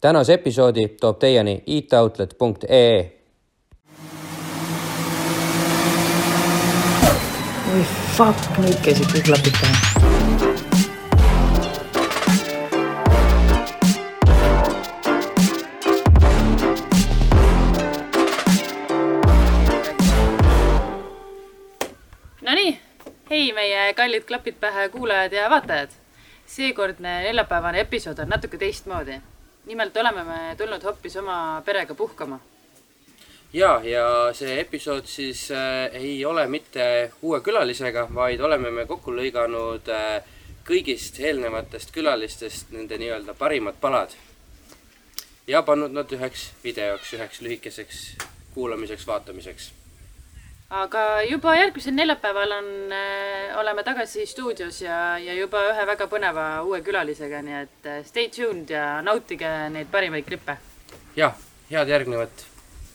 tänase episoodi toob teieni itoutlet.ee. oi fuck, nüüd käisid kõik klapid pähe. Nonii, hei meie kallid klapid pähe kuulajad ja vaatajad. seekordne neljapäevane episood on natuke teistmoodi. Nimelt oleme me tulnud hoopis oma perega puhkama. ja, ja see episood siis äh, ei ole mitte uue külalisega, vaid oleme me kokku lõiganud äh, kõigist eelnevatest külalistest nende nii-öelda parimad palad. ja pannud nad üheks videoks, üheks lühikeseks kuulamiseks, vaatamiseks aga juba järgmisel neljapäeval on äh,, oleme tagasi stuudios ja, ja juba ühe väga põneva uue külalisega, nii et äh, stay tuned ja nautige neid parimaid klippe. jah, head järgnevat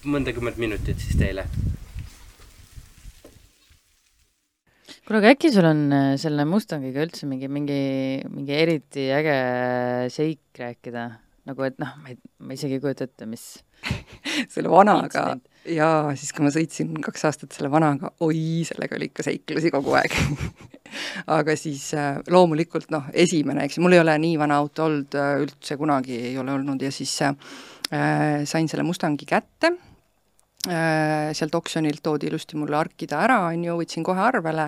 mõndakümmet minutit siis teile. kuule, aga äkki sul on äh, selle Mustangiga üldse mingi, mingi, mingi eriti äge seik rääkida? nagu et noh, ma ei, ma isegi ei kujuta ette, mis selle vanaga jaa, siis kui ma sõitsin kaks aastat selle vanaga, oi, sellega oli ikka seiklusi kogu aeg. Aga siis äh, loomulikult noh, esimene, eks ju, mul ei ole nii vana auto olnud äh, üldse kunagi ei ole olnud ja siis äh, sain selle Mustangi kätte. äh, sealt oksjonilt toodi ilusti mulle arkida ära, on ju, võtsin kohe arvele,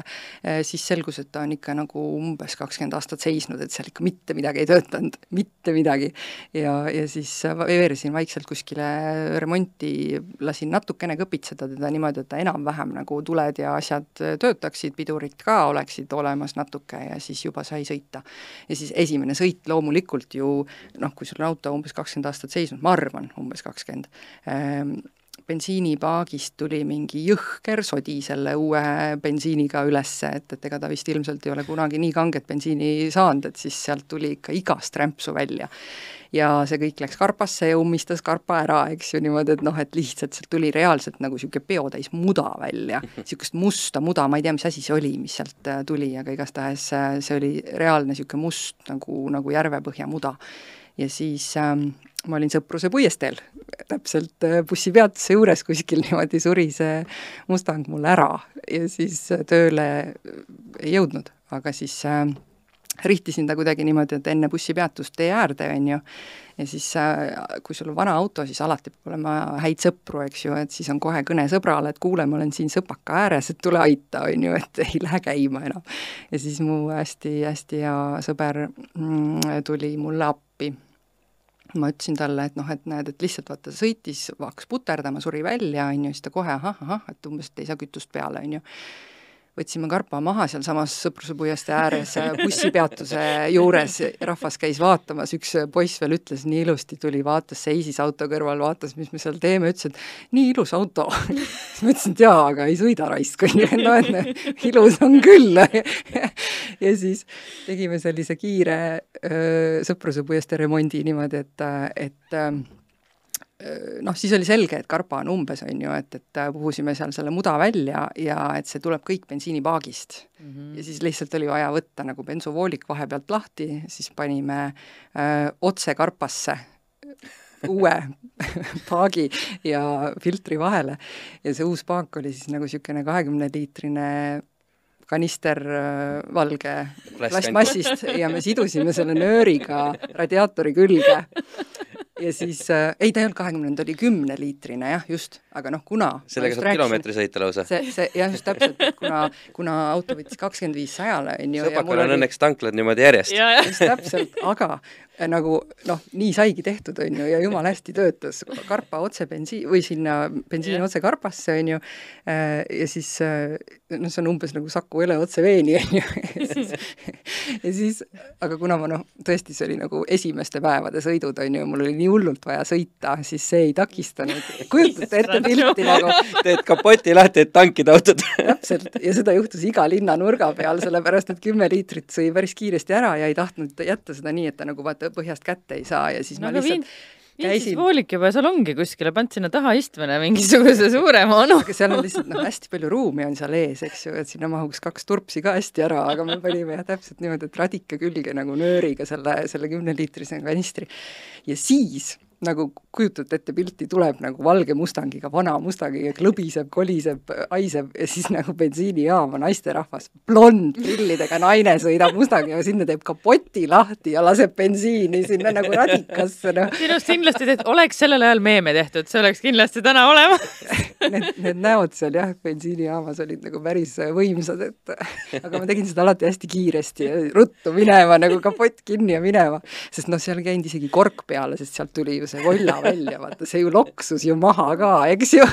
siis selgus, et ta on ikka nagu umbes kakskümmend aastat seisnud, et seal ikka mitte midagi ei töötanud, mitte midagi. ja, ja siis veeresin vaikselt kuskile remonti, lasin natukene kõpitseda teda niimoodi, et ta enam-vähem nagu tuled ja asjad töötaksid, pidurid ka oleksid olemas natuke ja siis juba sai sõita. ja siis esimene sõit loomulikult ju noh, kui sul on auto umbes kakskümmend aastat seisnud, ma arvan, umbes kakskümmend, bensiinipaagist tuli mingi jõhker sodi selle uue bensiiniga ülesse, et, et ega ta vist ilmselt ei ole kunagi nii kanget bensiini saanud, et siis sealt tuli ikka igast rämpsu välja. ja see kõik läks karpasse ja ummistas karpa ära, eks ju, niimoodi, et noh, et lihtsalt sealt tuli reaalselt nagu niisugune peotäis muda välja, niisugust musta muda, ma ei tea, mis asi see oli, mis sealt äh, tuli, aga igastahes äh, see oli reaalne niisugune must nagu, nagu järvepõhja muda. ja siis ähm, ma olin Sõpruse puiesteel, täpselt äh, bussipeatuse juures kuskil niimoodi suri see Mustang mul ära ja siis äh, tööle ei jõudnud, aga siis äh, rihtisin ta kuidagi niimoodi, et enne bussipeatust tee äärde, on ju, ja siis äh, kui sul on vana auto, siis alati peab olema häid sõpru, eks ju, et siis on kohe kõne sõbrale, et kuule, ma olen siin sõpaka ääres, et tule aita, on ju, et ei lähe käima enam. ja siis mu hästi-hästi hea sõber mm, tuli mulle appi ma ütlesin talle, et noh, et näed, et lihtsalt vaata, sõitis, hakkas puterdama, suri välja, on ju, siis ta kohe ahah, ahah, et umbes, et ei saa kütust peale, on ju. Võtsime karpa maha sealsamas Sõpruse puiestee ääres bussipeatuse juures, rahvas käis vaatamas, üks poiss veel ütles nii ilusti, tuli, vaatas, seisis auto kõrval, vaatas, mis me seal teeme, ütles, et nii ilus auto. Siis ma ütlesin, et jaa, aga ei sõida raisk, on ju, no et ilus on küll. Ja siis tegime sellise kiire öö, Sõpruse puiestee remondi niimoodi, et, et noh, siis oli selge, et karpa on umbes, on ju, et, et puhusime seal selle muda välja ja et see tuleb kõik bensiinipaagist mm. -hmm. ja siis lihtsalt oli vaja võtta nagu bensuvoolik vahepealt lahti, siis panime öö, otse karpasse uue paagi ja filtri vahele ja see uus paak oli siis nagu niisugune kahekümne liitrine kanister valge plastmassist ja me sidusime selle nööriga radiaatori külge. Ja siis äh,, ei ta ei olnud kahekümne, ta oli kümneliitrine jah, just, aga noh, kuna sellega saab kilomeetri sõita lausa. see, see jah, just täpselt, kuna, kuna auto võttis kakskümmend viis sajale, on ju. sõbakal on oli... õnneks tanklad niimoodi järjest. just täpselt, aga nagu noh, nii saigi tehtud, on ju, ja jumala hästi töötas, karpa otse bensiin või sinna bensiin otse karpasse, on ju, ja siis noh, see on umbes nagu Saku Ele otse veeni, on ju, ja siis, aga kuna ma noh, tõesti, see oli nagu esimeste päevade sõidud, on ju, mul oli nii hullult vaja sõita, siis see ei takistanud, kujutate ette pilti nagu teed kapoti lahti, et tankida autot täpselt, ja seda juhtus iga linna nurga peal, sellepärast et kümme liitrit sõi päris kiiresti ära ja ei tahtnud jätta seda nii, et ta nagu vaata, põhjast kätte ei saa ja siis no, ma lihtsalt viin siis voolik juba seal ongi kuskile, paned sinna taha istmele mingisuguse suurema onu. aga seal on lihtsalt noh, hästi palju ruumi on seal ees, eks ju, et sinna mahuks kaks turpsi ka hästi ära, aga me panime jah, täpselt niimoodi, et radika külge nagu nööriga selle, selle kümneliitrise kanistri. ja siis nagu kujutate ette pilti, tuleb nagu valge Mustangiga, vana Mustangiga, klõbiseb, koliseb, haiseb ja siis nagu bensiinijaama naisterahvas, blond prillidega naine sõidab Mustangiga, sinna teeb kapoti lahti ja laseb bensiini sinna nagu radikasse, noh. sinust kindlasti teed, oleks sellel ajal meeme tehtud, see oleks kindlasti täna olemas Need, need näod seal jah, bensiinijaamas olid nagu päris võimsad, et aga ma tegin seda alati hästi kiiresti ja ruttu minema nagu kapott kinni ja minema, sest noh, seal ei käinud isegi kork peale, sest sealt tuli ju see volla välja, vaata see ju loksus ju maha ka, eks ju.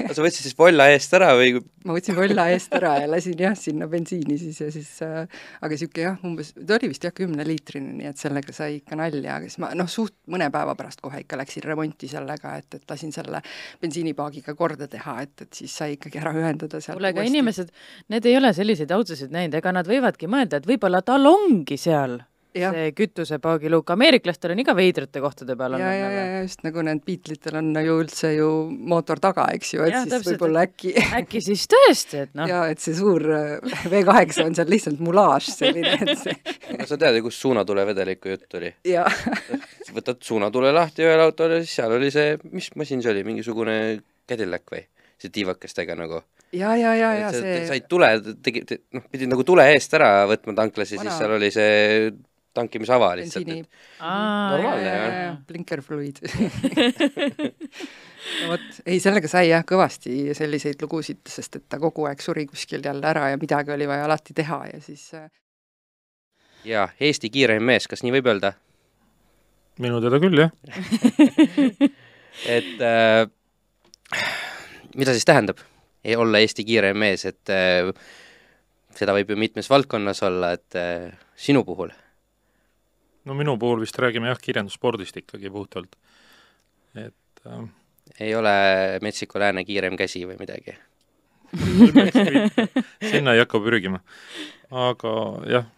sa võtsid siis volla eest ära või? ma võtsin volla eest ära ja lasin jah, sinna bensiini siis ja siis äh, aga niisugune jah, umbes, ta oli vist jah, kümneliitrine, nii et sellega sai ikka nalja, aga siis ma noh, suht mõne päeva pärast kohe ikka läksin remonti sellega, et, et lasin selle bensiinipaagiga korda teha, et, et siis sai ikkagi ära ühendada sealt kuule, aga inimesed, need ei ole selliseid autosid näinud, ega nad võivadki mõelda, et võib-olla tal ongi seal ja. see kütusepaagiluuk, ameeriklastel on iga veidrate kohtade peal ja, ja, ja, ja just nagu need Beatlitel on ju üldse ju mootor taga, eks ju, et ja, siis võib-olla äkki äkki siis tõesti, et noh. jaa, et see suur äh, V8 on seal lihtsalt mulaaž selline, et see aga sa tead ju, kust suunatulevedeliku jutt tuli? jaa võtad suunatule lahti ühel autol ja siis seal oli see, mis masin see oli, mingisugune Cadillac või? see tiivakestega nagu ja, ja, ja, ja see said tule, tegi, noh, pidid nagu tule eest ära võtma tanklas ja siis seal oli see tankimisava lihtsalt. normaalne jah. blinkerfluid vot, ei sellega sai jah kõvasti selliseid lugusid, sest et ta kogu aeg suri kuskil jälle ära ja midagi oli vaja alati teha ja siis äh, jaa, Eesti kiireim mees, kas nii võib öelda? minu teada küll, jah et äh, mida siis tähendab olla Eesti kiireim mees, et äh, seda võib ju mitmes valdkonnas olla, et äh, sinu puhul no minu puhul vist räägime jah, kirjandusspordist ikkagi puhtalt, et äh, ei ole Metsiku Lääne kiirem käsi või midagi. Sinna ei hakka pürgima, aga jah.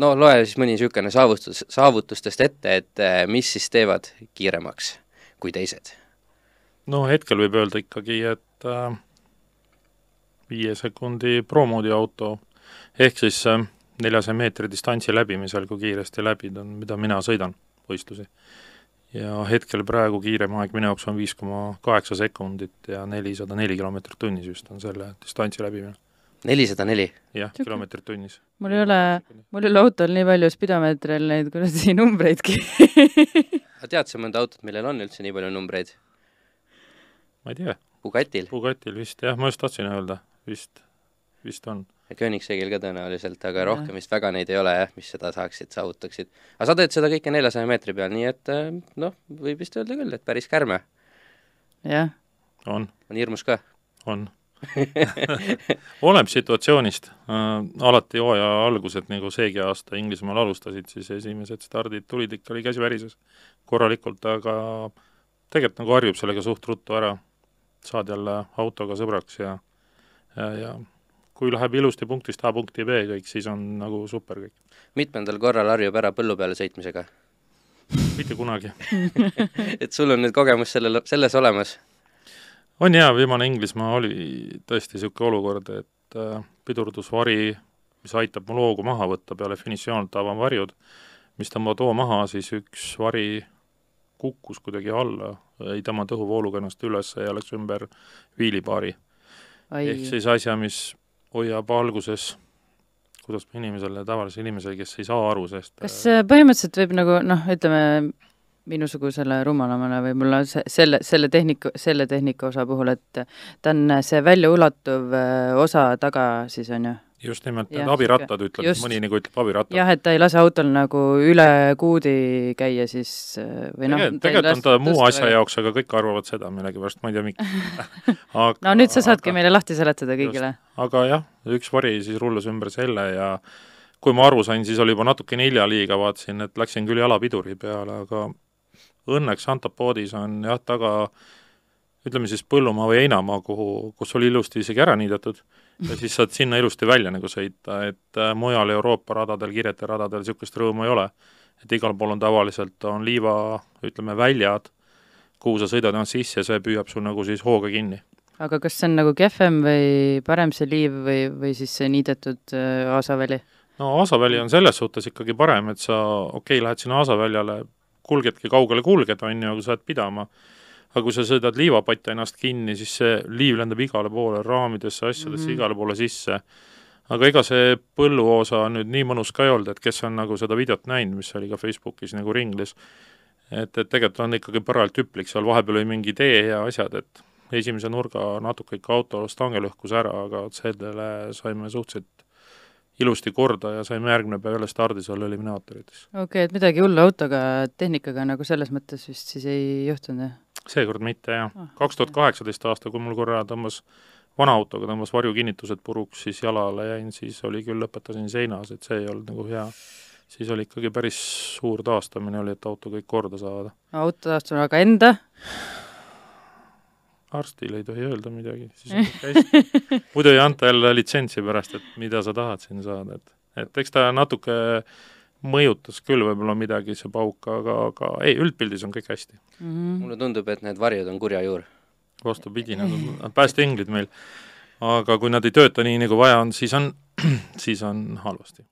no loe siis mõni niisugune saavutus, saavutustest ette, et äh, mis siis teevad kiiremaks kui teised? no hetkel võib öelda ikkagi, et äh, viie sekundi promoodi auto, ehk siis äh, neljasaja meetri distantsi läbimisel, kui kiiresti läbid, on, mida mina sõidan võistlusi. ja hetkel praegu kiirem aeg minu jaoks on viis koma kaheksa sekundit ja nelisada neli kilomeetrit tunnis just on selle distantsi läbimine. nelisada neli? jah, kilomeetrit tunnis. mul ei ole, mul ei ole autol nii palju spidomeetril neid kuradi numbreidki aga tead sa mõnda autot, millel on üldse nii palju numbreid? ma ei tea. Bugatil? Bugatil vist jah, ma just tahtsin öelda, vist, vist on Koenigsegil ka tõenäoliselt, aga rohkem vist väga neid ei ole jah, mis seda saaksid, saavutaksid. aga sa teed seda kõike neljasaja meetri peal, nii et äh, noh, võib vist öelda küll, et päris kärme. jah. on. on hirmus ka? on oleneb situatsioonist äh,, alati hooaja algused, nagu seegi aasta Inglismaal alustasid, siis esimesed stardid tulid ikka, oli käsi värises korralikult, aga tegelikult nagu harjub sellega suht ruttu ära, saad jälle autoga sõbraks ja ja, ja kui läheb ilusti punktist A punkti B kõik, siis on nagu super kõik. mitmendal korral harjub ära põllu peale sõitmisega? mitte kunagi et sul on nüüd kogemus sellel, selles olemas? on jaa, viimane Inglismaa oli tõesti niisugune olukord, et äh, pidurdusvari, mis aitab mul hoogu maha võtta peale finišijoont, avan varjud, mis tõmbavad hoo maha, siis üks vari kukkus kuidagi alla, ei tõmmanud õhuvooluga ennast üles ja läks ümber viilipaari. ehk siis asja, mis hoiab alguses kuidas inimesele, tavalisele inimesele, kes ei saa aru sellest kas äh, põhimõtteliselt võib nagu noh, ütleme minusugusele rumalamale võib-olla see, selle, selle tehniku, selle tehnika osa puhul, et ta on see väljaulatuv äh, osa taga siis, on ju? Just nimelt, need abirattad ütleb, mõni nagu ütleb abirattad. jah, et ta ei lase autol nagu üle kuudi käia siis või noh tegelikult, tegelikult on ta muu asja välja. jaoks, aga kõik arvavad seda millegipärast, ma ei tea, miks aga, no nüüd sa saadki aga, meile lahti seletada kõigile. aga jah, üks vari siis rullus ümber selle ja kui ma aru sain, siis oli juba natukene hilja liiga, vaatasin, et läksin küll jalapiduri peale, aga õnneks Antopoodis on jah, taga ütleme siis põllumaa või heinamaa, kuhu, kus oli ilusti isegi ära niidetud ja siis saad sinna ilusti välja nagu sõita, et äh, mujal Euroopa radadel, kiirete radadel niisugust rõõmu ei ole. et igal pool on tavaliselt, on liiva, ütleme, väljad, kuhu sa sõidad ennast sisse, see püüab sul nagu siis hooga kinni. aga kas see on nagu kehvem või parem see liiv või, või siis see niidetud äh, aasaväli? no aasaväli on selles suhtes ikkagi parem, et sa, okei okay,, lähed sinna aasaväljale, kulgedki kaugele kulgeda, on ju, aga sa jääd pidama. Aga kui sa sõidad liivapatta ennast kinni, siis see liiv lendab igale poole, raamidesse, asjadesse mm, -hmm. igale poole sisse. aga ega see põlluosa nüüd nii mõnus ka ei olnud, et kes on nagu seda videot näinud, mis oli ka Facebookis nagu ringles, et, et tegelikult on ikkagi parajalt hüplik, seal vahepeal oli mingi tee ja asjad, et esimese nurga natuke ikka auto stange lõhkus ära, aga sellele saime suhteliselt ilusti korda ja saime järgmine päev jälle stardis olla eliminaatorites. okei okay,, et midagi hullu autoga, tehnikaga nagu selles mõttes vist siis ei juhtunud, jah? Seekord mitte, jah. Ah, kaks tuhat kaheksateist aasta, kui mul korra tõmbas vana autoga tõmbas varjukinnitused puruks, siis jalale jäin, siis oli küll, lõpetasin seinas, et see ei olnud nagu hea. siis oli ikkagi päris suur taastamine oli, et auto kõik korda saada. auto taastamine, aga enda? arstile ei tohi öelda midagi, siis hästi. muidu ei anta jälle litsentsi pärast, et mida sa tahad siin saada, et, et eks ta natuke mõjutas küll võib-olla midagi, see pauk, aga, aga ei, üldpildis on kõik hästi mm. -hmm. mulle tundub, et need varjud on kurja juur. vastupidi, nad on päästeinglid meil. aga kui nad ei tööta nii, nagu vaja on, siis on, siis on halvasti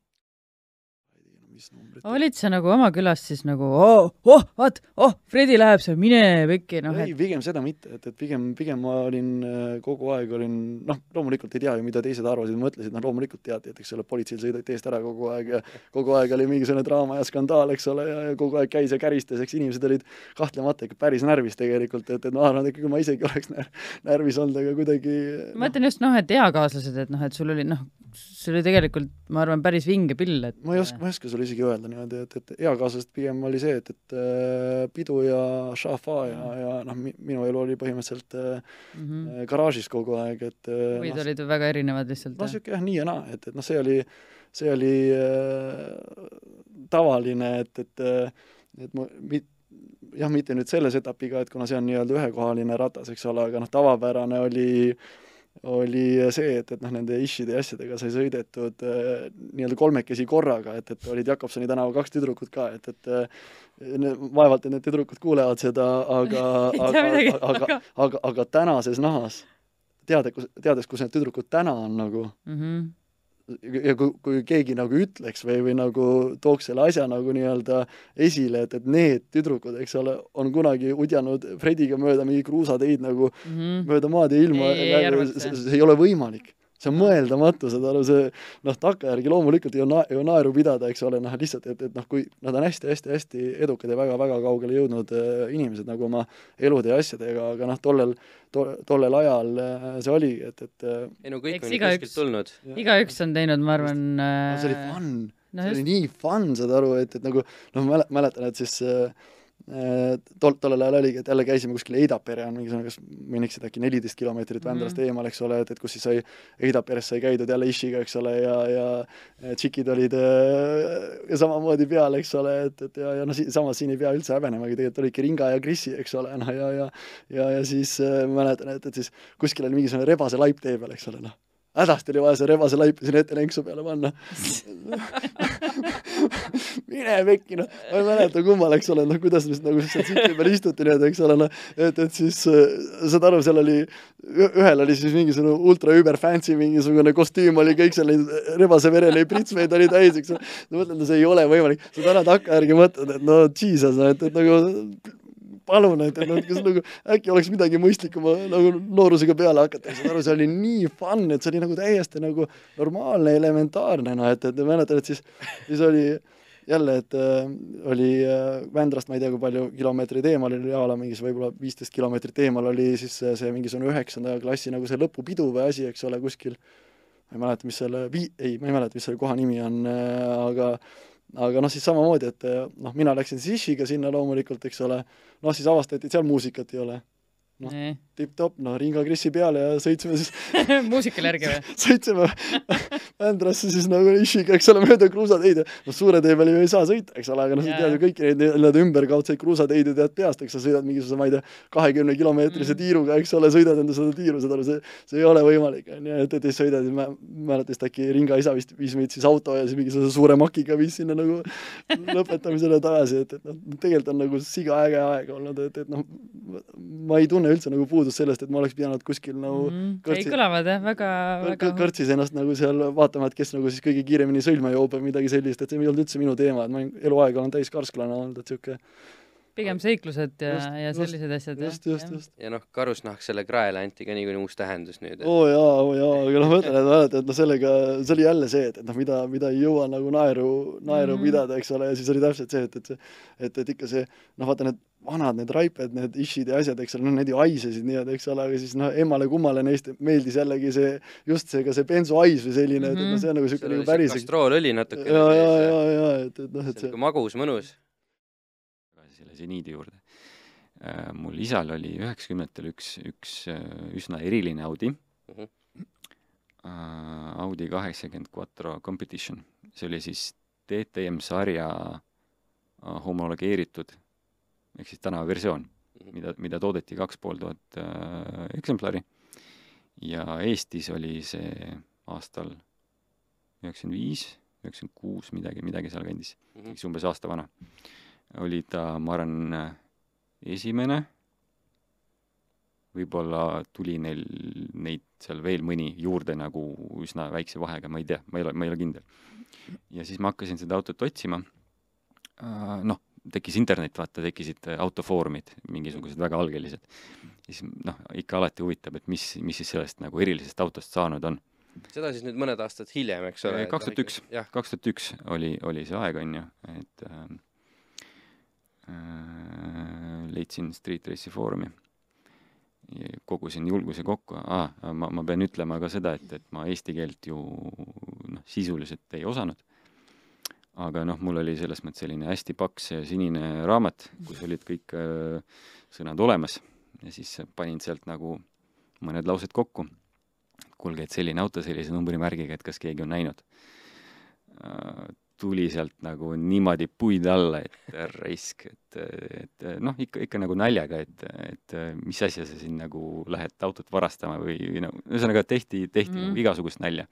mis numbrit. olid sa nagu oma külas siis nagu oh, oh, vaat, oh, Fredi läheb seal, mine pekki, noh ei et..., pigem seda mitte, et, et pigem, pigem ma olin äh, kogu aeg olin, noh, loomulikult ei tea ju, mida teised arvasid, mõtlesid, noh, loomulikult teati, et eks ole, politseil sõideti eest ära kogu aeg ja kogu aeg oli mingisugune draama ja skandaal, eks ole, ja, ja kogu aeg käis ja käristas, eks inimesed olid kahtlemata ikka päris närvis tegelikult, et, et ma arvan, et ikkagi ma isegi oleks när-, närvis olnud, aga kuidagi ma mõtlen just noh, et eakaaslased, et noh, et sul oli noh, see oli tegelikult, ma arvan, päris vinge pill, et ma ei oska, ma ei oska sulle isegi öelda niimoodi, et, et eakaaslasest pigem oli see, et, et äh, pidu ja šafa ja, ja noh, minu elu oli põhimõtteliselt mm -hmm. garaažis kogu aeg, et muid no, olid väga erinevad lihtsalt? no niisugune jah, nii ja naa, et, et noh, see oli, see oli äh, tavaline, et, et et ma mit-, jah, mitte nüüd selles etapiga, et kuna see on nii-öelda ühekohaline ratas, eks ole, aga noh, tavapärane oli äh, oli see, et, et noh, nende ishide ja asjadega sai sõidetud äh, nii-öelda kolmekesi korraga, et, et olid Jakobsoni tänava kaks tüdrukut ka, et, et äh, vaevalt, et need tüdrukud kuulevad seda, aga aga, aga, aga, aga, aga tänases nahas, teada, kus, teades, kus need tüdrukud täna on nagu mm, -hmm ja kui, kui keegi nagu ütleks või, või nagu tooks selle asja nagu nii-öelda esile, et, et need tüdrukud, eks ole, on kunagi udjanud Frediga mööda mingi kruusateid nagu mm -hmm. mööda maad ja ilma, nagu, see, see ei ole võimalik see on mõeldamatu, saad aru, see noh, takkajärgi loomulikult ei na-, ju naeru pidada, eks ole, noh lihtsalt, et, et noh, kui nad on hästi-hästi-hästi edukad ja väga-väga kaugele jõudnud äh, inimesed nagu oma elude ja asjadega, aga noh, tollel to,, tollel ajal äh, see oli, et, et äh, ei no kõik on ju kuskilt tulnud. igaüks on teinud, ma arvan äh... no, see oli fun. no, see just... oli nii fun, saad aru, et, et nagu noh, mäletan, et siis Äh, tol, tollel ajal oligi, et jälle käisime kuskil Eidapere on mingisugune, kas mõniksid äkki neliteist kilomeetrit Vändrast mm -hmm. eemal, eks ole, et, et kus siis sai, Eidaperes sai käidud jälle Ishiga, eks ole, ja, ja tšikid olid ja samamoodi peal, eks ole, et, et ja, ja noh, samas siin ei pea üldse häbenemagi, tegelikult olidki Ringa ja Krisi, eks ole, noh ja, ja ja, ja siis äh, mäletan, et, et siis kuskil oli mingisugune rebase laip tee peal, eks ole, noh hädasti oli vaja see rebase laip sinna ette lenksu peale panna mine pekki, noh, ma ei mäleta, kummal, eks ole, noh, kuidas vist nagu seal siti peal istuti nii-öelda, eks ole, noh, et, et siis äh, saad aru, seal oli, ühel oli siis mingisugune ultra über fancy mingisugune kostüüm oli, kõik seal neid rebase vereleib pritsmeid oli täis, eks ole. ma mõtlen, see ei ole võimalik, sa täna takkajärgi mõtled, et no jesus, no et, et nagu palun, et, et noh, kas nagu äkki oleks midagi mõistlikuma nagu noorusega peale hakata, saad aru, see oli nii fun, et see oli nagu täiesti nagu normaalne, elementaarne, noh, et, et mäletan, et siis, siis oli jälle, et äh, oli äh, Vändrast, ma ei tea, kui palju kilomeetreid eemal oli a la mingis võib-olla viisteist kilomeetrit eemal oli siis see, see mingisugune üheksanda klassi nagu see lõpupidu või asi, eks ole, kuskil. Ma ei mäleta, mis selle vii-, ei, ma ei mäleta, mis selle koha nimi on äh,, aga aga noh, siis samamoodi, et noh, mina läksin siis Ishiga sinna loomulikult, eks ole, noh siis avastati, et seal muusikat ei ole. Noh, tipp-topp, noh, Ringo Krissi peale ja sõitsime siis muusikale järgi või? sõitsime Vändrasse siis nagu Ishiga, eks ole, mööda kruusateid ja noh, suure tee peal ju ei saa sõita, eks ole, aga noh, sa tead ju kõiki neid nii-öelda ümberkaudseid kruusateid ju tead peast, eks sa sõidad mingisuguse, ma ei tea, kahekümne kilomeetrise mm. tiiruga, eks ole, sõidad enda seda tiiru, saad aru, see, see ei ole võimalik, on ju, et, et siis sõidad, ma mäletan vist äkki Ringa isa vist viis meid siis auto ja siis mingisuguse suure makiga viis sinna nagu lõpetamisele tagasi, et, et noh, tegelikult on nagu siga äge aeg olnud, et, et noh, ma ei tunne üldse nagu puudus sellest, et ma oleks pidanud kuskil nagu mm, kõrtsi, ei kõlavad jah, väga, väga kõrtsis ennast nagu seal vaatama, et kes nagu siis kõige kiiremini sõlme joob või midagi sellist, et see ei olnud üldse minu teema, et ma eluaeg olen täis karsklane olnud, et niisugune pigem seiklused ja ja just, sellised asjad, just, just, just. ja noh, karusnahk selle kraele anti ka niikuinii uus tähendus nüüd, et oo oh, jaa, oo jaa, aga noh, ma ütlen, et mäletad, et noh, sellega, see oli jälle see, et, et noh, mida, mida ei jõua nagu naeru, naeru mm Mhm. -hmm. pidada, eks ole, ja siis oli täpselt see, et, et see, et, et ikka see noh, vaata need vanad need raiped, need ishid ja asjad, eks ole, noh, need ju haisesid nii-öelda, eks ole, aga siis noh, emmale-kummale neist meeldis jällegi see, just see ka see bensuhais või selline mm, -hmm. et, et noh, see on nagu niisugune nagu päris kastroolõli natuke ja, ja, ja, ja et, et noh, et see magus, mõnus. Seniidi juurde. mul isal oli üheksakümnendatel üks, üks äh, üsna eriline Audi Mhm. äh,. Audi kaheksakümmend Quattro Competition, see oli siis DTM sarja äh, homologeeritud ehk siis tänavaversioon, Mhm. mida, mida toodeti kaks pool tuhat äh, eksemplari ja Eestis oli see aastal üheksakümmend viis, üheksakümmend kuus, midagi, midagi sealkandis Mhm. eks umbes aasta vana. Oli ta, ma arvan, esimene, võib-olla tuli neil neid seal veel mõni juurde nagu üsna väikse vahega, ma ei tea, ma ei ole, ma ei ole kindel. ja siis ma hakkasin seda autot otsima, noh, tekkis internet, vaata, tekkisid autofoorumid, mingisugused väga algelised. siis noh, ikka alati huvitab, et mis, mis siis sellest nagu erilisest autost saanud on. seda siis nüüd mõned aastad hiljem, eks ole. kaks tuhat üks, kaks tuhat üks oli, oli see aeg, on ju, et äh, äh, leidsin Street Race'i foorumi, kogusin julguse kokku ah,, ma, ma pean ütlema ka seda, et, et ma eesti keelt ju noh, sisuliselt ei osanud. aga noh, mul oli selles mõttes selline hästi paks sinine raamat, kus olid kõik äh, sõnad olemas ja siis panin sealt nagu mõned laused kokku kuulge, et selline auto sellise numbrimärgiga, et kas keegi on näinud. Tuli sealt nagu niimoodi puid alla, et raisk, et, et noh, ikka, ikka nagu naljaga, et, et mis asja sa siin nagu lähed autot varastama või, või no ühesõnaga tehti, tehti mm Mhm. nagu igasugust nalja.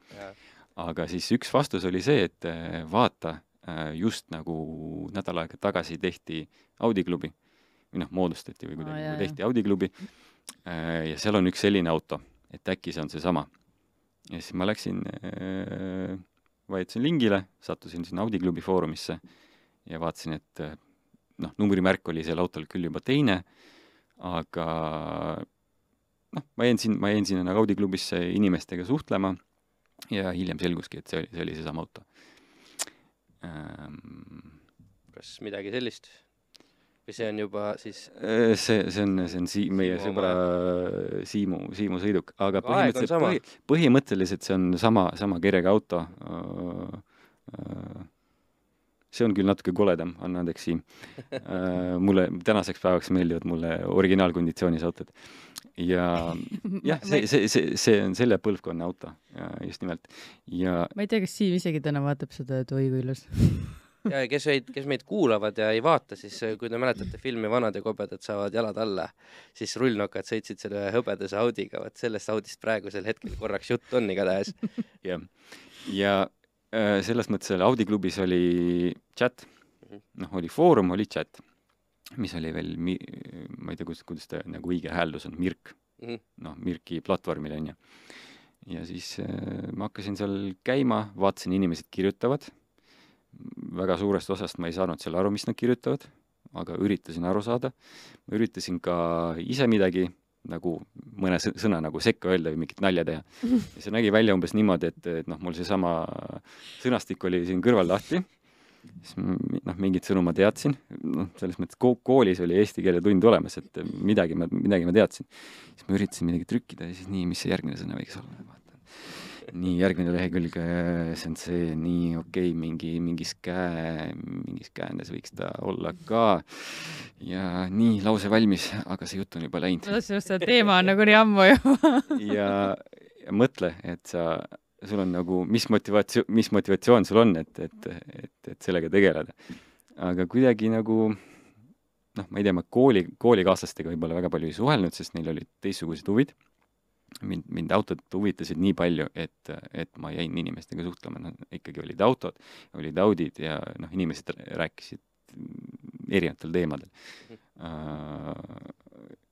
aga siis üks vastus oli see, et vaata, just nagu nädal aega tagasi tehti Audi klubi või noh, moodustati või kuidagi nagu jaa. tehti Audi klubi ja seal on üks selline auto, et äkki see on seesama. ja siis ma läksin äh, vajutasin lingile, sattusin sinna Audi klubi foorumisse ja vaatasin, et eh, noh, numbrimärk oli seal autol küll juba teine, aga noh, ma jäin siin, ma jäin sinna nagu Audi klubisse inimestega suhtlema ja hiljem selguski, et see oli, see oli seesama auto ähm,. kas midagi sellist? Või see on juba siis, Äh, see, see on, see on sii-, meie Siimu sõbra Siimu, Siimu sõiduk, aga põhimõtteliselt sama. põhi, põhimõtteliselt see on sama, sama kirjaga auto. see on küll natuke koledam, anna andeks, Siim. mulle tänaseks päevaks meeldivad mulle originaalkonditsioonis autod. ja jah, see, see, see, see on selle põlvkonna auto, just nimelt. ja ma ei tea, kas Siim isegi täna vaatab seda, et oi kui ilus. ja kes meid, kes meid kuulavad ja ei vaata, siis äh, kui te mäletate filmi Vanad ja kobedad saavad jalad alla, siis rullnokad sõitsid selle hõbedase Audiga, vot sellest Audist praegusel hetkel korraks juttu on igatahes. jah, ja äh, selles mõttes seal Audi klubis oli chat, noh, oli foorum, oli chat, mis oli veel ma ei tea, kuidas, kuidas ta nagu õige hääldus on, Mirk, Mhm. noh, Mirki platvormil on ju. ja siis äh, ma hakkasin seal käima, vaatasin, inimesed kirjutavad, väga suurest osast ma ei saanud seal aru, mis nad kirjutavad, aga üritasin aru saada, ma üritasin ka ise midagi nagu mõne sõ- sõna nagu sekka öelda või mingit nalja teha. ja see nägi välja umbes niimoodi, et, et noh, mul seesama sõnastik oli siin kõrval lahti, siis noh, mingit sõnu ma teadsin, noh, selles mõttes ko- koolis oli eesti keele tund olemas, et midagi ma, midagi ma teadsin. siis ma üritasin midagi trükkida ja siis nii, mis see järgmine sõna võiks olla, vaatan. nii, järgmine lehekülg, see on see, nii okei okay,, mingi, mingis käe, mingis käändes võiks ta olla ka. ja nii, lause valmis, aga see jutt on juba läinud ma tahtsin just öelda, teema on nagunii ammu juba. ja, ja mõtle, et sa, sul on nagu, mis motivatsioon, mis motivatsioon sul on, et, et, et, et sellega tegeleda. aga kuidagi nagu noh, ma ei tea, ma kooli, koolikaaslastega võib-olla väga palju ei suhelnud, sest neil olid teistsugused huvid. mind, mind autod huvitasid nii palju, et, et ma jäin inimestega suhtlema, no ikkagi olid autod, olid Audid ja noh, inimesed rääkisid erinevatel teemadel.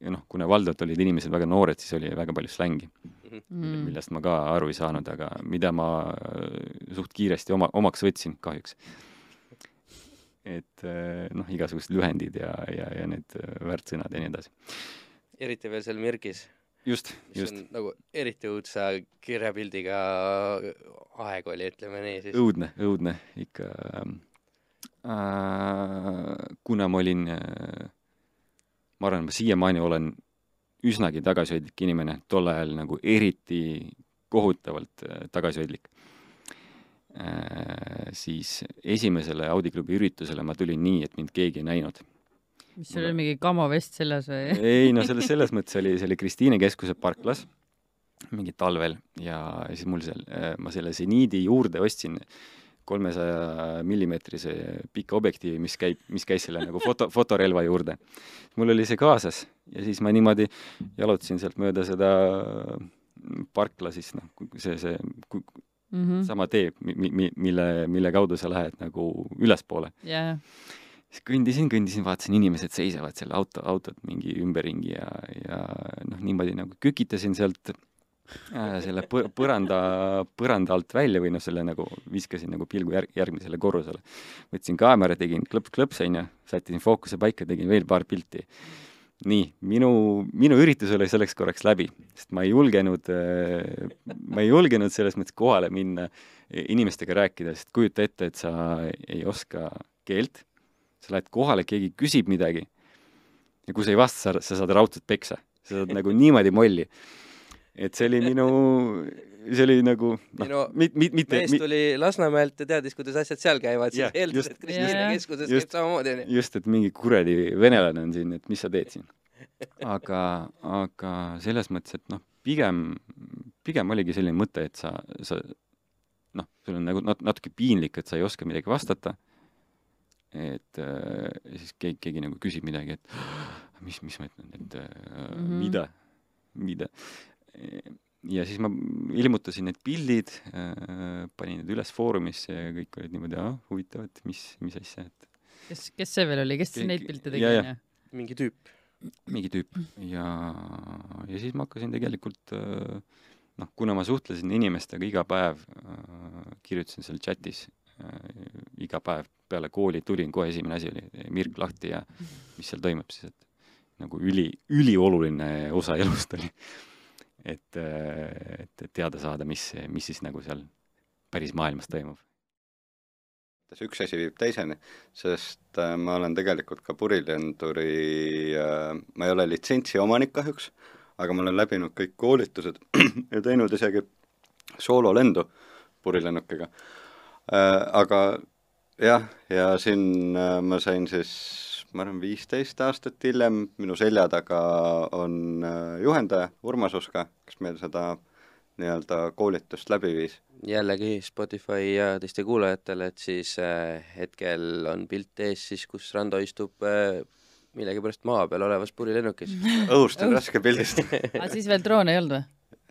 ja noh, kuna valdavalt olid inimesed väga noored, siis oli väga palju slängi, Mm. millest ma ka aru ei saanud, aga mida ma äh, suht kiiresti oma, omaks võtsin kahjuks. et äh, noh, igasugused lühendid ja, ja, ja need väärtsõnad ja nii edasi. eriti veel seal Mirgis, just, just. nagu eriti õudsa kirjapildiga aeg oli, ütleme nii siis. õudne, õudne ikka äh,. kuna ma olin äh,, ma arvan, ma siiamaani olen üsnagi tagasihoidlik inimene, tol ajal nagu eriti kohutavalt äh, tagasihoidlik äh,, siis esimesele Audi klubi üritusele ma tulin nii, et mind keegi ei näinud. Mis sul oli, mingi kamovest seljas või? ei no selles, selles mõttes oli, see oli Kristiine keskuse parklas mingi talvel ja siis mul seal, ma selle seniidi juurde ostsin kolmesaja millimeetrise pika objektiivi, mis käib, mis käis selle nagu foto, fotorelva juurde. mul oli see kaasas ja siis ma niimoodi jalutasin sealt mööda seda parkla siis noh, see, see mm -hmm. sama tee, mi-, mi-, mille, mille kaudu sa lähed nagu ülespoole yeah.. Siis kõndisin, kõndisin, vaatasin, inimesed seisavad seal auto, autod mingi ümberringi ja, ja noh, niimoodi nagu kükitasin sealt äh, selle põr-, põranda, põranda alt välja või noh, selle nagu viskasin nagu pilgu järg-, järgmisele korrusele. võtsin kaamera, tegin klõps-klõps, onju, sättisin fookuse paika, tegin veel paar pilti. nii, minu, minu üritus oli selleks korraks läbi, sest ma ei julgenud, ma ei julgenud selles mõttes kohale minna inimestega rääkida, sest kujuta ette, et sa ei oska keelt, sa lähed kohale, keegi küsib midagi ja kui sa ei vasta, sa, sa saad raudselt peksa. sa saad nagu niimoodi molli et see oli minu, see oli nagu noh no, mit, mit, mitte mees tuli Lasnamäelt ja teadis, kuidas asjad seal käivad, siis Jah, eeldas, et Kristiine Jah. keskuses Just. käib samamoodi, onju. just, et mingi kuradi venelane on siin, et mis sa teed siin. aga, aga selles mõttes, et noh, pigem, pigem oligi selline mõte, et sa, sa noh, sul on nagu nat-, natuke piinlik, et sa ei oska midagi vastata, et äh, ja siis keegi, keegi nagu küsib midagi, et mis, mis ma ütlen, et äh, mm. -hmm. mida, mida. ja siis ma ilmutasin need pildid äh,, panin need üles Foorumisse ja kõik olid niimoodi, ah, huvitav, et mis, mis asja, et kes, kes see veel oli, kes Keegi- neid pilte tegi, ja, ja. onju? mingi tüüp. mingi tüüp ja, ja siis ma hakkasin tegelikult äh, noh, kuna ma suhtlesin inimestega iga päev äh,, kirjutasin seal chatis äh, iga päev peale kooli tulin, kohe esimene asi oli Mirk lahti ja mis seal toimub siis, et nagu üli, ülioluline osa elust oli. et, et, et teada saada, mis, mis siis nagu seal päris maailmas toimub. üks asi viib teiseni, sest äh, ma olen tegelikult ka purilenduri ma ei ole litsentsi omanik kahjuks, aga ma olen läbinud kõik koolitused ja teinud isegi soololendu purilennukiga aga jah, ja siin äh, ma sain siis, ma arvan, viisteist aastat hiljem, minu selja taga on äh, juhendaja Urmas Uska, kes meil seda nii-öelda koolitust läbi viis jällegi Spotify ja teiste kuulajatele, et siis äh, hetkel on pilt ees siis, kus Rando istub millegipärast maa peal olevas purilennukis. õhust on raske pildistada aga siis veel droone ei olnud või?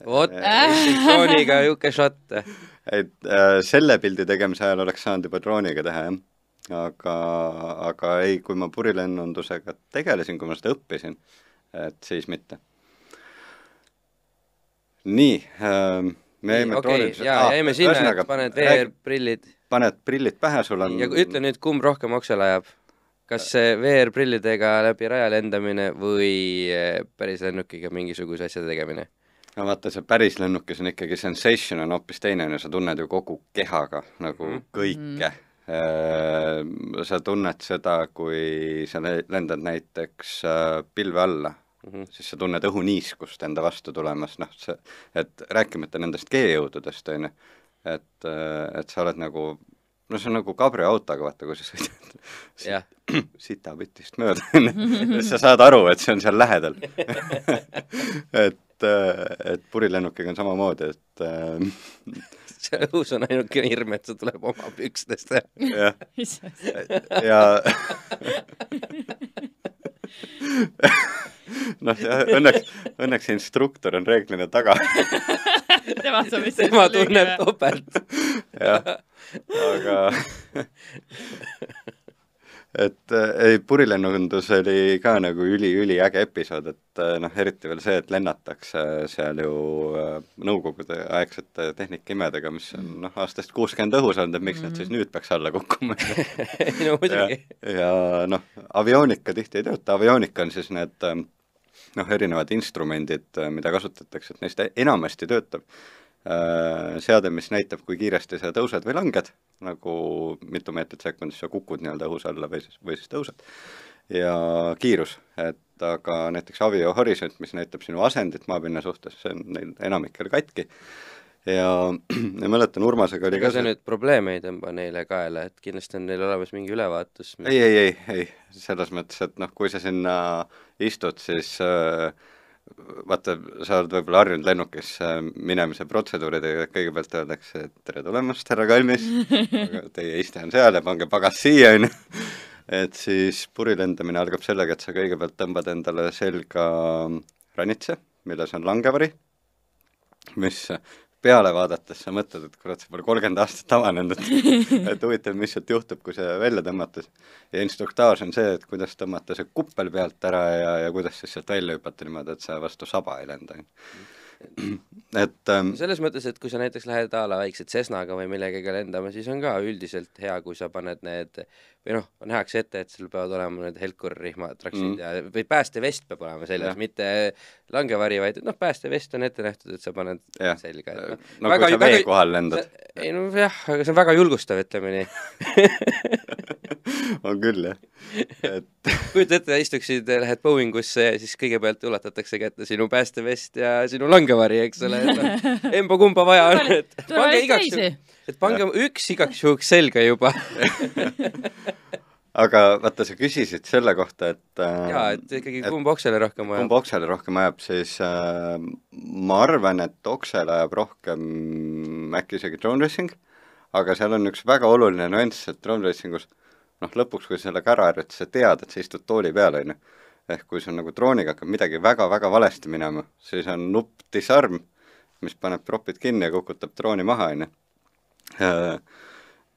Vot, drooniga niisugune šott. et äh, selle pildi tegemise ajal oleks saanud juba drooniga teha, jah. aga, aga ei, kui ma purilennundusega tegelesin, kui ma seda õppisin, et siis mitte. nii äh,, me jäime okei, drooniduse- jaa, aa, jäime sinna, et paned VR-prillid paned prillid pähe, sul on ja ütle nüüd, kumb rohkem oksele ajab? kas see VR-prillidega läbi raja lendamine või äh, päris lennukiga mingisuguse asja tegemine? No vaata, see päris lennukis on ikkagi sensation on hoopis teine, on ju, sa tunned ju kogu kehaga nagu Mhm. kõike mm.. sa tunned seda, kui sa le- lendad näiteks äh, pilve alla mm, Mhm. -hmm. siis sa tunned õhuniiskust enda vastu tulemas, noh, see, et rääkimata nendest G-jõududest, on ju, et, et sa oled nagu no see on nagu kabriautoga, vaata, kui sa sõidad jah, sitapütist mööda, siis sa saad aru, et see on seal lähedal et, et purilennukiga on samamoodi, et äh, see õhus on ainukene hirm, et see tuleb oma pükstest. jah, ja noh, õnneks, õnneks instruktor on reeglina taga, tema saab lihtsalt tema tunneb topelt. jah, aga et äh, ei, purilennundus oli ka nagu üli-üliäge episood, et äh, noh, eriti veel see, et lennatakse seal ju äh, nõukogude aegsete tehnikimedega, mis on noh, aastast kuuskümmend õhus olnud, et miks mm -hmm. nad siis nüüd peaks alla kukkuma ei no muidugi. ja, ja noh, aviooniga tihti ei tööta, aviooniga on siis need noh, erinevad instrumendid, mida kasutatakse, et neist enamasti töötab seade, mis näitab, kui kiiresti sa tõused või langed, nagu mitu meetrit sekundis sa kukud nii-öelda õhus alla või siis, või siis tõused, ja kiirus, et aga näiteks Avio Horisont, mis näitab sinu asendit maapinna suhtes, see on neil enamikel katki, ja, ja mäletan, Urmasega oli ega ka see nüüd probleeme ei tõmba neile kaela, et kindlasti on neil olemas mingi ülevaatus ei, ei, ei, ei, selles mõttes, et noh, kui sa sinna istud, siis äh, vaata, sa oled võib-olla harjunud lennukisse minemise protseduuridega, kõigepealt öeldakse, et tere tulemast, härra Kalmis, teie iste on seal ja pange pagas siia, on ju. et siis purilendamine algab sellega, et sa kõigepealt tõmbad endale selga ranitse, milles on langevari, mis peale vaadates sa mõtled, et kurat, see pole kolmkümmend aastat avanenud, et et huvitav, mis sealt juhtub, kui see välja tõmmata. ja instruktaaž on see, et kuidas tõmmata see kuppel pealt ära ja, ja kuidas siis sealt välja hüpata niimoodi, et sa vastu saba ei lenda. et ähm, selles mõttes, et kui sa näiteks lähed a la väikse Cessnaga või millegagi lendama, siis on ka üldiselt hea, kui sa paned need või noh, nähakse ette, et sul peavad olema need helkurrihma traksid mm. ja, või päästevest peab olema seljas, mitte langevari, vaid noh, päästevest on ette nähtud, et sa paned ja. selga, et noh. no väga, kui sa vee väga, kohal lendad. ei no jah, aga see on väga julgustav, ütleme nii on küll, jah. et kujuta ette, istuksid, lähed Boeingusse ja siis kõigepealt ulatatakse kätte sinu päästevest ja sinu langevari, eks ole, et noh, emba-kumba vaja on, et pange igaks juhuks et pange üks igaks juhuks selga juba aga vaata, sa küsisid selle kohta, et äh, jaa, et ikkagi kumb oksele rohkem ajab? kumb oksele rohkem ajab, siis äh, ma arvan, et oksele ajab rohkem äkki isegi drone racing, aga seal on üks väga oluline nüanss, et drone racingus noh, lõpuks, kui sa sellega ära harjud, sa tead, et sa istud tooli peal, on ju. ehk kui sul nagu drooniga hakkab midagi väga-väga valesti minema, siis on nupp disarm, mis paneb propid kinni ja kukutab drooni maha, on ju Äh,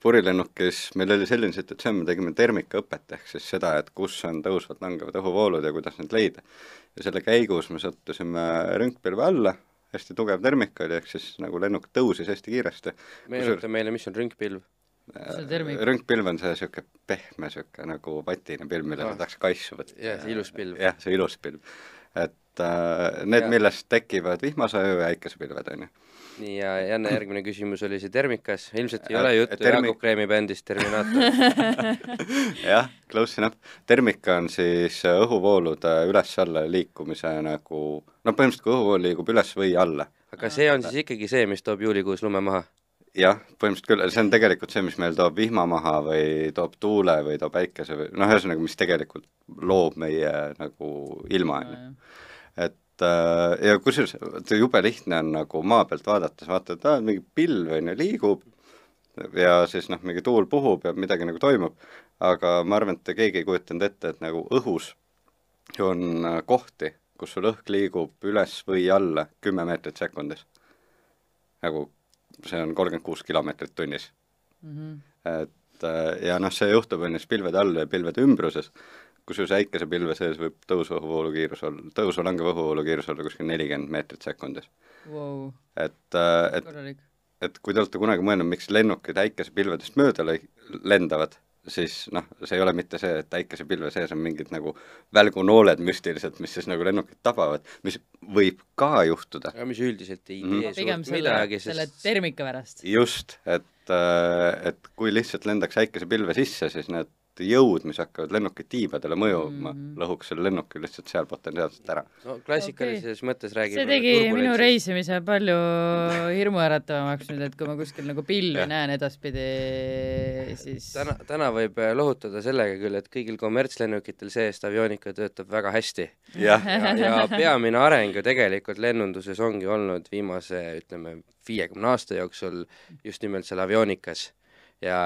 purilennukis meil oli selline situatsioon, me tegime termikaõpet, ehk siis seda, et kus on tõusvad langevad õhuvoolud ja kuidas neid leida. ja selle käigus me sattusime rünkpilve alla, hästi tugev termik oli, ehk siis nagu lennuk tõusis hästi kiiresti. meenuta meile, mis on rünkpilv? Rünkpilv on see niisugune pehme, niisugune nagu patine pilv, millele no. tahaks kaisu võtta. jah, see ilus pilv. jah, see ilus pilv. et äh, need, millest tekivad vihmasaju ja äikesepilved, on ju nii, ja Janne, järgmine küsimus oli see Termikas, ilmselt ei ole juttu Termi... Jaagup Kreemi bändist Terminaator jah, close enough. Termika on siis õhuvoolude üles-alla liikumise nagu, no põhimõtteliselt kui õhuvool liigub üles või alla. aga see on siis ikkagi see, mis toob juulikuus lume maha? jah, põhimõtteliselt küll, see on tegelikult see, mis meil toob vihma maha või toob tuule või toob päikese või noh, ühesõnaga, mis tegelikult loob meie nagu ilma, on ju. et et äh, ja kusjuures jube lihtne on nagu maa pealt vaadates, vaatad, aa, mingi pilv on ju liigub ja siis noh, mingi tuul puhub ja midagi nagu toimub, aga ma arvan, et keegi ei kujutanud ette, et nagu õhus on äh, kohti, kus sul õhk liigub üles või alla kümme meetrit sekundis. nagu see on kolmkümmend kuus kilomeetrit tunnis mm. -hmm. et äh, ja noh, see juhtub on ju siis pilvede all ja pilvede ümbruses kusjuures äikesepilve sees võib tõusvõhuvoolu kiirus olla, tõusva langeva õhuvoolu kiirus olla kuskil nelikümmend meetrit sekundis wow.. et, äh, et, et kui te olete kunagi mõelnud, miks lennukid äikesepilvedest mööda lendavad, siis noh, see ei ole mitte see, et äikesepilve sees on mingid nagu välgunooled müstiliselt, mis siis nagu lennukit tabavad, mis võib ka juhtuda. aga mis üldiselt ei mm. tee pigem selle, sest... selle termika pärast. just, et, äh, et kui lihtsalt lendaks äikesepilve sisse, siis need jõud, mis hakkavad lennuki tiibadele mõjuma mm, -hmm. lõhuks selle lennuki lihtsalt seal potentsiaalselt ära. no klassikalises okay. mõttes räägime see tegi minu reisimise palju hirmuäratavamaks nüüd, et kui ma kuskil nagu pilvi näen edaspidi, siis täna, täna võib äh, lohutada sellega küll, et kõigil kommertslennukitel see-eest avionika töötab väga hästi. ja, ja peamine areng ju tegelikult lennunduses ongi olnud viimase, ütleme, viiekümne aasta jooksul just nimelt seal avionikas ja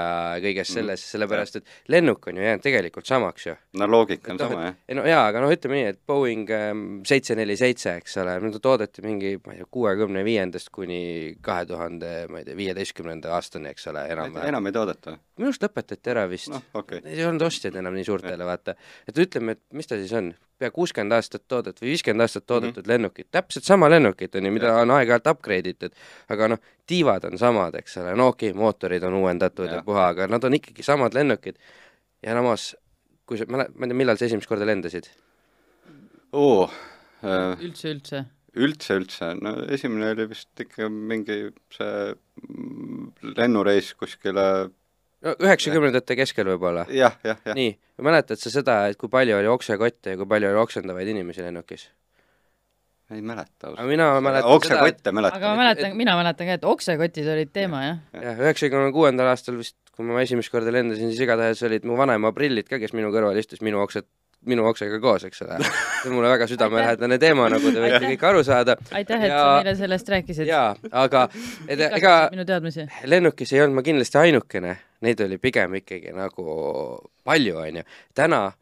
kõiges mm. selles, sellepärast et lennuk on ju jäänud tegelikult samaks ju. no loogika on et, sama, jah. ei no jaa, aga noh, ütleme nii, et Boeing ähm, seitse neli seitse, eks ole, nüüd toodeti mingi, ma ei tea, kuuekümne viiendast kuni kahe tuhande, ma ei tea, viieteistkümnenda aastani, eks ole, enam-vähem. enam ei toodeta? Minu arust lõpetati ära vist okei okay.. ei olnud ostjaid enam nii suurtele, vaata. et ütleme, et mis ta siis on, pea kuuskümmend aastat toodet või viiskümmend aastat toodetud mm -hmm. lennukit, täpselt sama lennukit on ju, mida on aeg-ajalt upgrade itud, aga noh, tiivad on samad, eks ole, no okei okay,, mootorid on uuendatud ja, ja puha, aga nad on ikkagi samad lennukid. ja samas, kui sa, ma ei tea, millal sa esimest korda lendasid? oo äh,, üldse, üldse. üldse, üldse, no esimene oli vist ikka mingi see lennureis kuskile no üheksakümnendate keskel võib-olla. jah, jah, jah. nii, mäletad sa seda, et kui palju oli oksekotte ja kui palju oli oksendavaid inimesi lennukis? ei mäleta aga mina mäletan seda, et oksekotte mäletan. aga ma mäletan, mina mäletan ka, et oksekotid olid teema, jah. jah, üheksakümne kuuendal aastal vist, kui ma esimest korda lendasin, siis igatahes olid mu vanaema prillid ka, kes minu kõrval istus minu oksed, minu oksega koos, eks ole. see on mulle väga südamelähedane teema, nagu te võite kõik aru saada. aitäh, et Ja- sa meile sellest rääkisid. jaa, aga et ega minu teadmisi. lennukis ei olnud ma kindlasti ainukene, neid oli pigem ikkagi nagu palju, onju. täna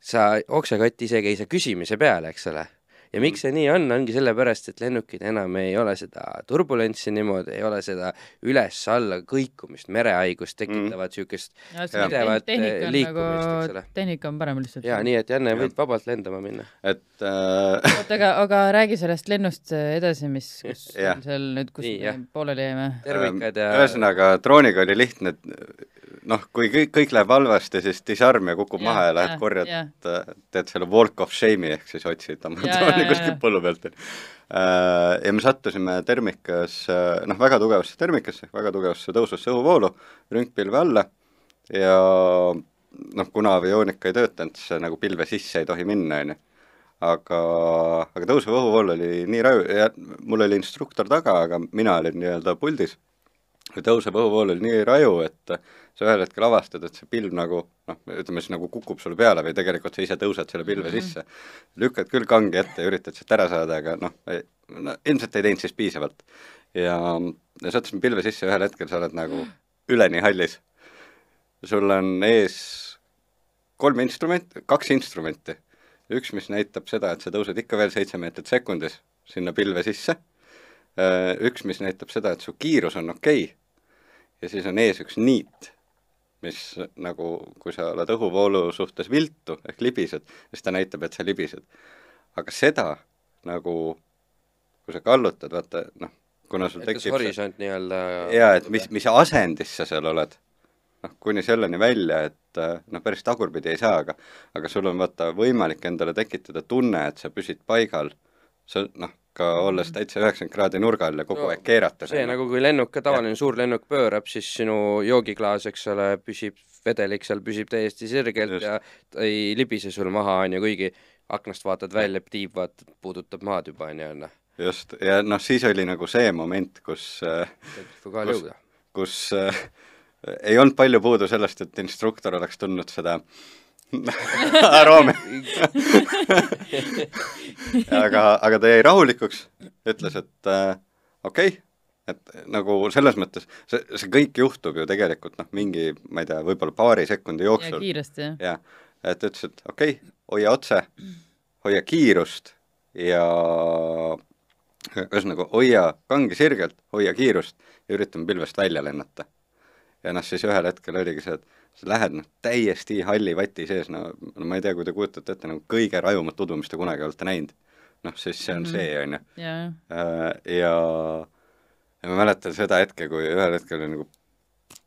sa oksekotti isegi ei saa küsimise peale, eks ole. Ja miks see nii on, ongi sellepärast, et lennukid enam ei ole seda turbulentsi niimoodi, ei ole seda üles-alla kõikumist, merehaigust tekitavat siukest pidevat eh, liikumist, eks ole. tehnika on parem lihtsalt. jaa, nii et Janne, võid vabalt lendama minna. et äh, oota, aga, aga räägi sellest lennust edasi, mis, kus seal nüüd, kus Nii, me pooleli jäime. tervikad ja ühesõnaga, drooniga oli lihtne, et noh, kui kõik, kõik läheb halvasti, siis disarm ja kukub Jah, maha ja lähed korjad teed selle walk of shame'i ehk siis otsid oma drooni kuskilt põllu pealt. ja me sattusime termikas, noh, väga tugevasse termikasse, väga tugevasse tõusvasse õhuvoolu, rünkpilve alla ja noh, kuna avioonika ei töötanud, siis nagu pilve sisse ei tohi minna, onju aga, aga tõusev õhuvool oli nii raju ja mul oli instruktor taga, aga mina olin nii-öelda puldis. tõusev õhuvool oli nii raju, et sa ühel hetkel avastad, et see pilv nagu noh, ütleme siis nagu kukub sulle peale või tegelikult sa ise tõused selle pilve sisse. lükkad küll kangi ette ja üritad sealt ära saada, aga noh, no ilmselt ei teinud siis piisavalt. ja, ja sattusin pilve sisse, ühel hetkel sa oled nagu üleni hallis. sul on ees kolm instrumenti, kaks instrumenti üks, mis näitab seda, et sa tõused ikka veel seitse meetrit sekundis sinna pilve sisse, üks, mis näitab seda, et su kiirus on okei okay. ja siis on ees üks niit, mis nagu, kui sa oled õhuvoolu suhtes viltu ehk libised, siis ta näitab, et sa libised. aga seda nagu, kui sa kallutad, vaata noh, kuna sul tekib horisont nii-öelda jaa, et mis, mis asendis sa seal oled. noh, kuni selleni välja, et noh, päris tagurpidi ei saa, aga aga sul on vaata võimalik endale tekitada tunne, et sa püsid paigal, sa noh, ka olles täitsa üheksakümmend kraadi nurga all ja kogu No, aeg keerates. see nagu, kui lennuk, tavaline suur lennuk pöörab, siis sinu joogiklaas, eks ole, püsib, vedelik seal püsib täiesti sirgelt Just. ja ta ei libise sul maha, on ju, kuigi aknast vaatad välja, tiib vaatad, puudutab maad juba, on ju, noh. just, ja noh, siis oli nagu see moment, kus äh, Kus- kus äh, ei olnud palju puudu sellest, et instruktor oleks tundnud seda aroomi. aga, aga ta jäi rahulikuks, ütles, et äh, okei okay,, et nagu selles mõttes see, see kõik juhtub ju tegelikult noh, mingi, ma ei tea, võib-olla paari sekundi jooksul. kiiresti, jah. jah, et ütles, et okei okay,, hoia otse, hoia kiirust ja ühesõnaga hoia kangi sirgelt, hoia kiirust ja üritame pilvest välja lennata. ja noh, siis ühel hetkel oligi see, et sa lähed noh, täiesti halli vati sees, no, no ma ei tea, kui te kujutate ette nagu kõige rajumat udu, mis te kunagi olete näinud. noh, siis see on Mhm. see, on ju. ja, ja, ja ma mäletan seda hetke, kui ühel hetkel oli nagu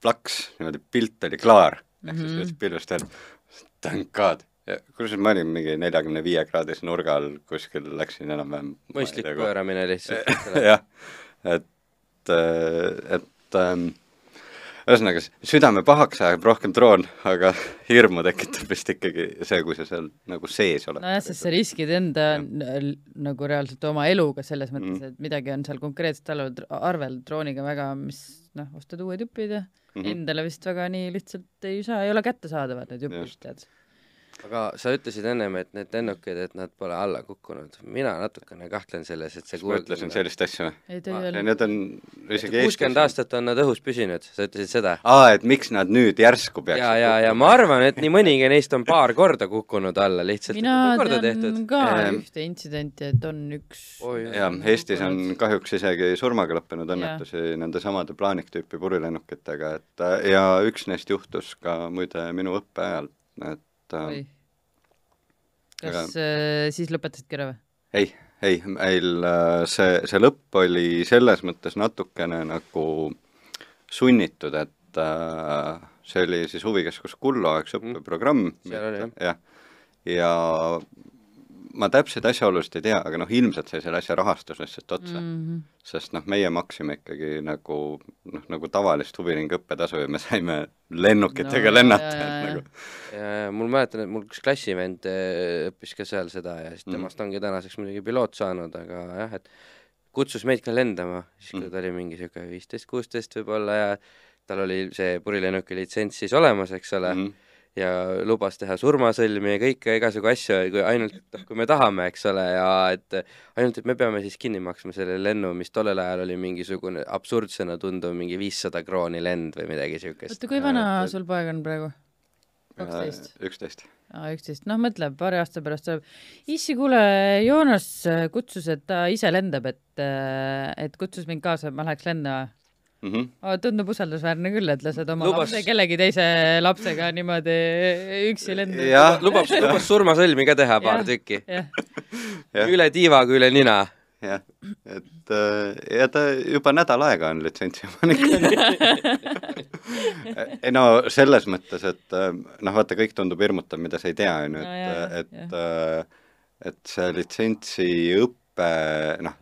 plaks, niimoodi pilt oli klaar, ehk siis Mhm. võtsid pilvest välja, thank god. kusjuures ma olin mingi neljakümne viie kraadise nurga all kuskil, läksin enam-vähem mõistlik. pööramine lihtsalt, jah, et, et ähm, ühesõnaga, südame pahaks ajab rohkem droon, aga hirmu tekitab vist ikkagi see, kui sa seal nagu sees oled. nojah, sest sa riskid enda n- nagu reaalselt oma eluga selles mõttes, Mhm. et midagi on seal konkreetselt arvel, arvel drooniga väga, mis noh, ostad uued jupid ja Mhm. endale vist väga nii lihtsalt ei saa, ei ole kättesaadavad need jupid, tead. Aga sa ütlesid ennem, et need lennukid, et nad pole alla kukkunud. mina natukene kahtlen selles, et see ma ütlesin sellist asja või? Need on isegi kuuskümmend aastat on nad õhus püsinud, sa ütlesid seda? aa, et miks nad nüüd järsku peaksid ja, ja, ja ma arvan, et nii mõnigi neist on paar korda kukkunud alla, lihtsalt mina korda tean tehtud. ka Ehm. ühte intsidenti, et on üks jah, Eestis on kahjuks isegi surmaga lõppenud õnnetusi nendesamade plaaniktüüpi purilennukitega, et ja üks neist juhtus ka muide minu õppeajal, et äh, oi. kas äh, siis lõpetasidki ära või? ei, ei, meil äh, see, see lõpp oli selles mõttes natukene nagu sunnitud, et äh, see oli siis huvikeskus Kullo, eks õppeprogramm, Seal oli, jah. ja ma täpseid asjaolusid ei tea, aga noh, ilmselt sai selle asja rahastus lihtsalt otsa mm. mm. -hmm. sest noh, meie maksime ikkagi nagu noh, nagu tavalist huviringi õppetasu ja me saime lennukitega No, lennata, et nagu ja mul mäletan, et mul üks klassivend eh, õppis ka seal seda ja siis temast ongi tänaseks muidugi piloot saanud, aga jah, et kutsus meid ka lendama, siis kui Mhm. ta oli mingi sihuke viisteist, kuusteist võib-olla ja tal oli see purilennuki litsents siis olemas, eks ole mm. -hmm. Ja lubas teha surmasõlmi ja kõike igasugu asju, kui ainult, noh, kui me tahame, eks ole, ja et ainult, et me peame siis kinni maksma selle lennu, mis tollel ajal oli mingisugune absurdsena tunduv mingi viissada krooni lend või midagi siukest. oota, kui vana et- sul poeg on praegu? kaksteist? äh, üksteist. aa, üksteist, noh mõtle, paari aasta pärast tuleb, issi, kuule, Joonas äh, kutsus, et ta ise lendab, et, et kutsus mind kaasa, et ma läheks lendama. Mhm. tundub usaldusväärne küll, et lased oma Lubas- lapse kellegi teise lapsega niimoodi üksi lendama. jah, lubab, lubas surmasõlmi ka teha paar tükki. üle tiiva kui üle nina. jah, et äh, ja ta juba nädal aega on litsentsi omanik. ei no selles mõttes, et äh, noh, vaata, kõik tundub hirmutav, mida sa ei tea, on ju, No jaa, et, et äh, et see litsentsiõpe, noh,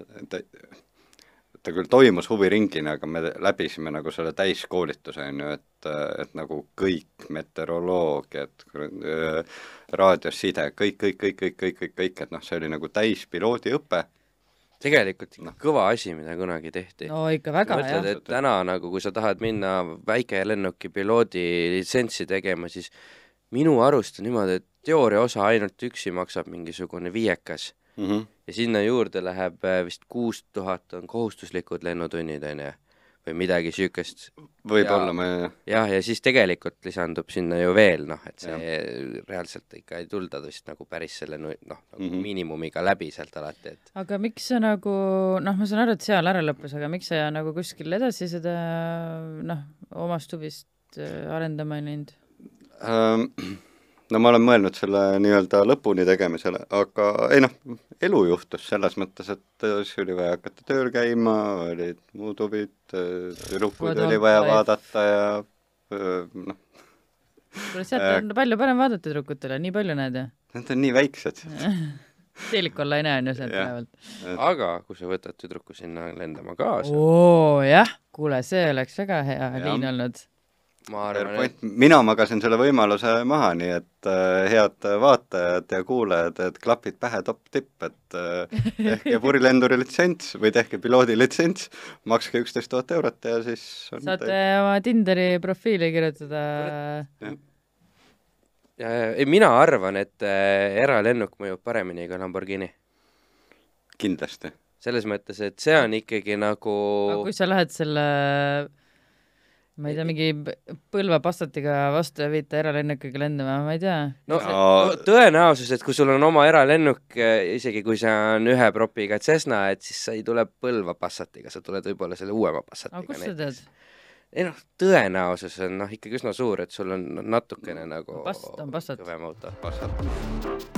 ta küll toimus huviringina, aga me läbisime nagu selle täiskoolituse, on ju, et, et nagu kõik meteoroloogiad, raadioside, kõik, kõik, kõik, kõik, kõik, kõik, kõik, et noh, see oli nagu täispiloodiõpe tegelikult ikka Noh. kõva asi, mida kunagi tehti. no ikka väga mõtled, jah. et täna nagu, kui sa tahad minna väikelennuki piloodi litsentsi tegema, siis minu arust on niimoodi, et teooria osa ainult üksi maksab mingisugune viiekas mm. -hmm. Ja sinna juurde läheb äh, vist kuus tuhat on kohustuslikud lennutunnid, on ju, või midagi siukest. võib-olla Jaa. ma ei jah, ja siis tegelikult lisandub sinna ju veel noh, et see reaalselt ikka ei tulda vist nagu päris selle noh, nagu mm. -hmm. miinimumiga läbi sealt alati, et aga miks sa nagu noh, ma saan aru, et seal ära lõppes, aga miks sa nagu kuskil edasi seda noh, omast huvist äh, arendama ei läinud? Ähm, no ma olen mõelnud selle nii-öelda lõpuni tegemisele, aga ei noh, elu juhtus selles mõttes, et äh, siis oli vaja hakata tööl käima, olid muud huvid, tüdrukuid What oli vaja vaadata ja öö, noh, kuule, sealt on palju parem vaadata tüdrukutele, nii palju näed ju. nad on nii väiksed. teelik olla ei näe on ju sealt päevalt. aga kui sa võtad tüdruku sinna lendama kaasa, oo jah, kuule, see oleks väga hea Jah. liin olnud. Ma arvan, et, mina magasin selle võimaluse maha, nii et äh, head vaatajad ja kuulajad, et klapid pähe top tipp, et äh, tehke purilenduri litsents või tehke piloodi litsents, makske üksteist tuhat eurot ja siis on saate oma Tinderi profiili kirjutada. ei mina arvan, et äh, eralennuk mõjub paremini kui Lamborghini. kindlasti. selles mõttes, et see on ikkagi nagu aga kui sa lähed selle ma ei tea, mingi Põlva Passatiga vastu ja viid ta eralennukiga lendama, ma ei tea. no, tõenäosus, et kui sul on oma eralennuk, isegi kui see on ühe propiga Cessna, et siis sa ei tule Põlva Passatiga, sa tuled võib-olla selle uuema aga Passatiga kust sa tead? ei noh, tõenäosus on noh, ikkagi üsna suur, et sul on natukene nagu Pass- on Passat. kõvem auto. Passat.